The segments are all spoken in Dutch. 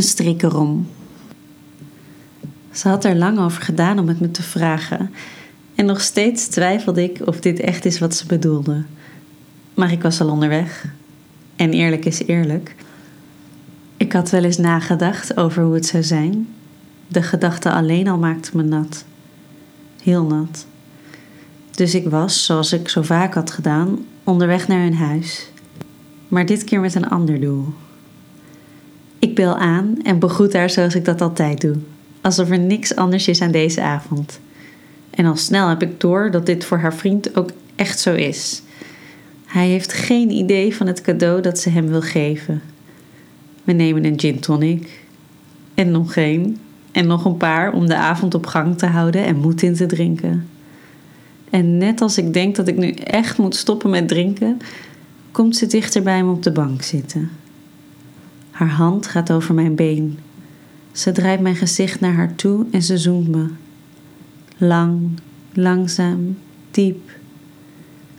een strik erom. Ze had er lang over gedaan om het me te vragen. En nog steeds twijfelde ik of dit echt is wat ze bedoelde. Maar ik was al onderweg. En eerlijk is eerlijk. Ik had wel eens nagedacht over hoe het zou zijn. De gedachte alleen al maakte me nat. Heel nat. Dus ik was, zoals ik zo vaak had gedaan, onderweg naar hun huis. Maar dit keer met een ander doel. Ik bel aan en begroet haar zoals ik dat altijd doe. Alsof er niks anders is aan deze avond. En al snel heb ik door dat dit voor haar vriend ook echt zo is. Hij heeft geen idee van het cadeau dat ze hem wil geven. We nemen een gin tonic. En nog geen. En nog een paar om de avond op gang te houden en moed in te drinken. En net als ik denk dat ik nu echt moet stoppen met drinken, komt ze dichter bij me op de bank zitten. Haar hand gaat over mijn been. Ze draait mijn gezicht naar haar toe en ze zoent me. Lang, langzaam, diep.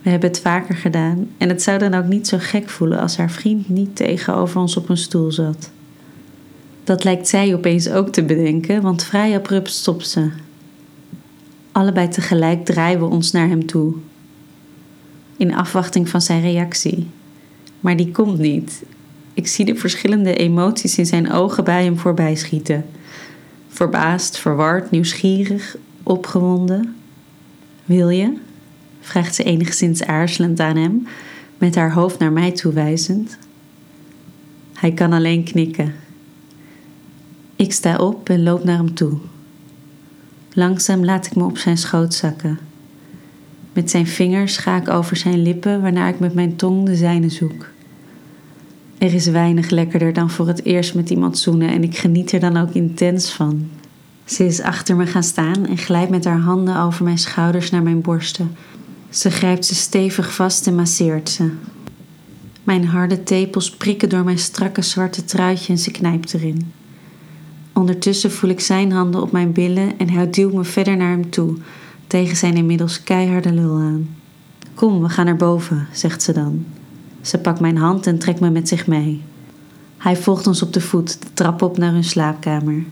We hebben het vaker gedaan en het zou dan ook niet zo gek voelen als haar vriend niet tegenover ons op een stoel zat. Dat lijkt zij opeens ook te bedenken, want vrij abrupt stopt ze. Allebei tegelijk draaien we ons naar hem toe. In afwachting van zijn reactie. Maar die komt niet. Ik zie de verschillende emoties in zijn ogen bij hem voorbij schieten. Verbaasd, verward, nieuwsgierig, opgewonden. Wil je? vraagt ze enigszins aarzelend aan hem, met haar hoofd naar mij toewijzend. Hij kan alleen knikken. Ik sta op en loop naar hem toe. Langzaam laat ik me op zijn schoot zakken. Met zijn vingers ga ik over zijn lippen, waarna ik met mijn tong de zijne zoek. Er is weinig lekkerder dan voor het eerst met iemand zoenen en ik geniet er dan ook intens van. Ze is achter me gaan staan en glijdt met haar handen over mijn schouders naar mijn borsten. Ze grijpt ze stevig vast en masseert ze. Mijn harde tepels prikken door mijn strakke zwarte truitje en ze knijpt erin. Ondertussen voel ik zijn handen op mijn billen en hij duwt me verder naar hem toe, tegen zijn inmiddels keiharde lul aan. Kom, we gaan naar boven, zegt ze dan. Ze pakt mijn hand en trekt me met zich mee. Hij volgt ons op de voet, de trap op naar hun slaapkamer.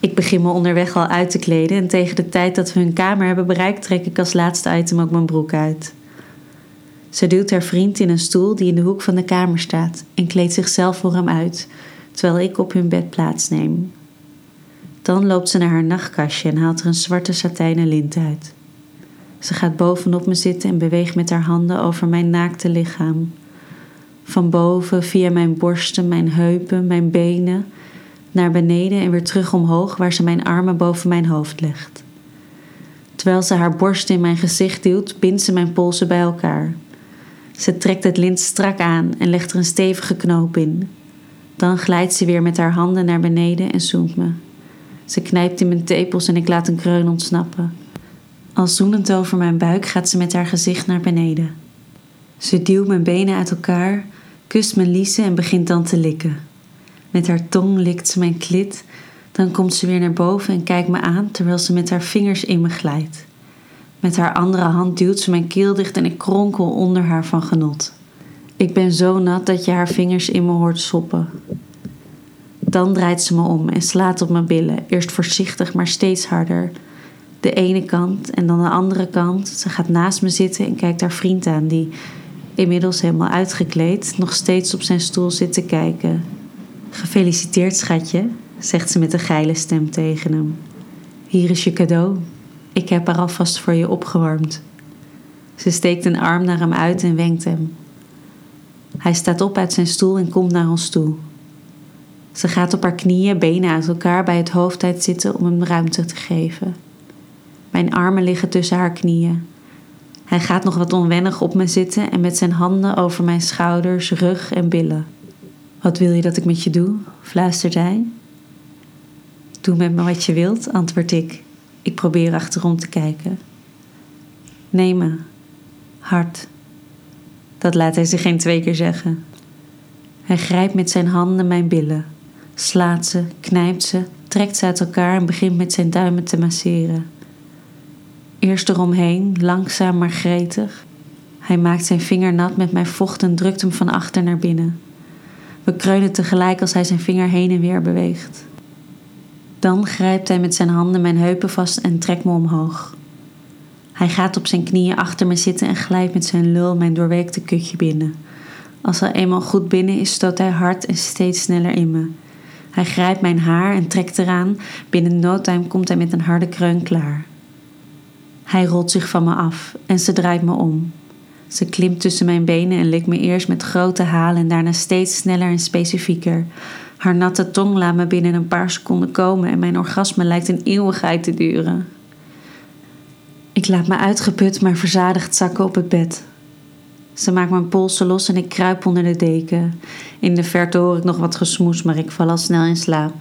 Ik begin me onderweg al uit te kleden en tegen de tijd dat we hun kamer hebben bereikt, trek ik als laatste item ook mijn broek uit. Ze duwt haar vriend in een stoel die in de hoek van de kamer staat en kleedt zichzelf voor hem uit, terwijl ik op hun bed plaatsneem. Dan loopt ze naar haar nachtkastje en haalt er een zwarte satijnen lint uit. Ze gaat bovenop me zitten en beweegt met haar handen over mijn naakte lichaam. Van boven via mijn borsten, mijn heupen, mijn benen, naar beneden en weer terug omhoog waar ze mijn armen boven mijn hoofd legt. Terwijl ze haar borsten in mijn gezicht duwt, bindt ze mijn polsen bij elkaar. Ze trekt het lint strak aan en legt er een stevige knoop in. Dan glijdt ze weer met haar handen naar beneden en zoent me. Ze knijpt in mijn tepels en ik laat een kreun ontsnappen. Al zoenend over mijn buik gaat ze met haar gezicht naar beneden. Ze duwt mijn benen uit elkaar, kust mijn liezen en begint dan te likken. Met haar tong likt ze mijn klit, dan komt ze weer naar boven en kijkt me aan terwijl ze met haar vingers in me glijdt. Met haar andere hand duwt ze mijn keel dicht en ik kronkel onder haar van genot. Ik ben zo nat dat je haar vingers in me hoort soppen. Dan draait ze me om en slaat op mijn billen, eerst voorzichtig, maar steeds harder. De ene kant en dan de andere kant. Ze gaat naast me zitten en kijkt haar vriend aan, die, inmiddels helemaal uitgekleed, nog steeds op zijn stoel zit te kijken. Gefeliciteerd, schatje, zegt ze met een geile stem tegen hem. Hier is je cadeau. Ik heb haar alvast voor je opgewarmd. Ze steekt een arm naar hem uit en wenkt hem. Hij staat op uit zijn stoel en komt naar ons toe. Ze gaat op haar knieën, benen uit elkaar bij het hoofdtijd zitten om hem ruimte te geven. Mijn armen liggen tussen haar knieën. Hij gaat nog wat onwennig op me zitten en met zijn handen over mijn schouders, rug en billen. Wat wil je dat ik met je doe? fluistert hij. Doe met me wat je wilt, antwoord ik. Ik probeer achterom te kijken. Neem me. Hard. Dat laat hij zich geen twee keer zeggen. Hij grijpt met zijn handen mijn billen, slaat ze, knijpt ze, trekt ze uit elkaar en begint met zijn duimen te masseren. Eerst eromheen, langzaam maar gretig. Hij maakt zijn vinger nat met mijn vocht en drukt hem van achter naar binnen. We kreunen tegelijk als hij zijn vinger heen en weer beweegt. Dan grijpt hij met zijn handen mijn heupen vast en trekt me omhoog. Hij gaat op zijn knieën achter me zitten en glijdt met zijn lul mijn doorweekte kutje binnen. Als hij eenmaal goed binnen is, stoot hij hard en steeds sneller in me. Hij grijpt mijn haar en trekt eraan. Binnen no komt hij met een harde kreun klaar. Hij rolt zich van me af en ze draait me om. Ze klimt tussen mijn benen en likt me eerst met grote halen en daarna steeds sneller en specifieker. Haar natte tong laat me binnen een paar seconden komen en mijn orgasme lijkt een eeuwigheid te duren. Ik laat me uitgeput maar verzadigd zakken op het bed. Ze maakt mijn polsen los en ik kruip onder de deken. In de verte hoor ik nog wat gesmoes, maar ik val al snel in slaap.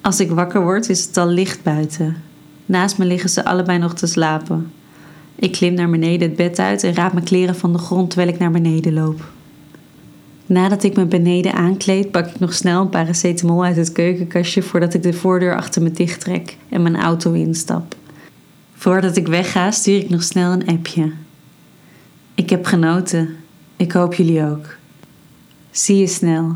Als ik wakker word, is het al licht buiten. Naast me liggen ze allebei nog te slapen. Ik klim naar beneden het bed uit en raap mijn kleren van de grond terwijl ik naar beneden loop. Nadat ik me beneden aankleed, pak ik nog snel een paracetamol uit het keukenkastje voordat ik de voordeur achter me dicht trek en mijn auto instap. Voordat ik wegga, stuur ik nog snel een appje. Ik heb genoten. Ik hoop jullie ook. Zie je snel.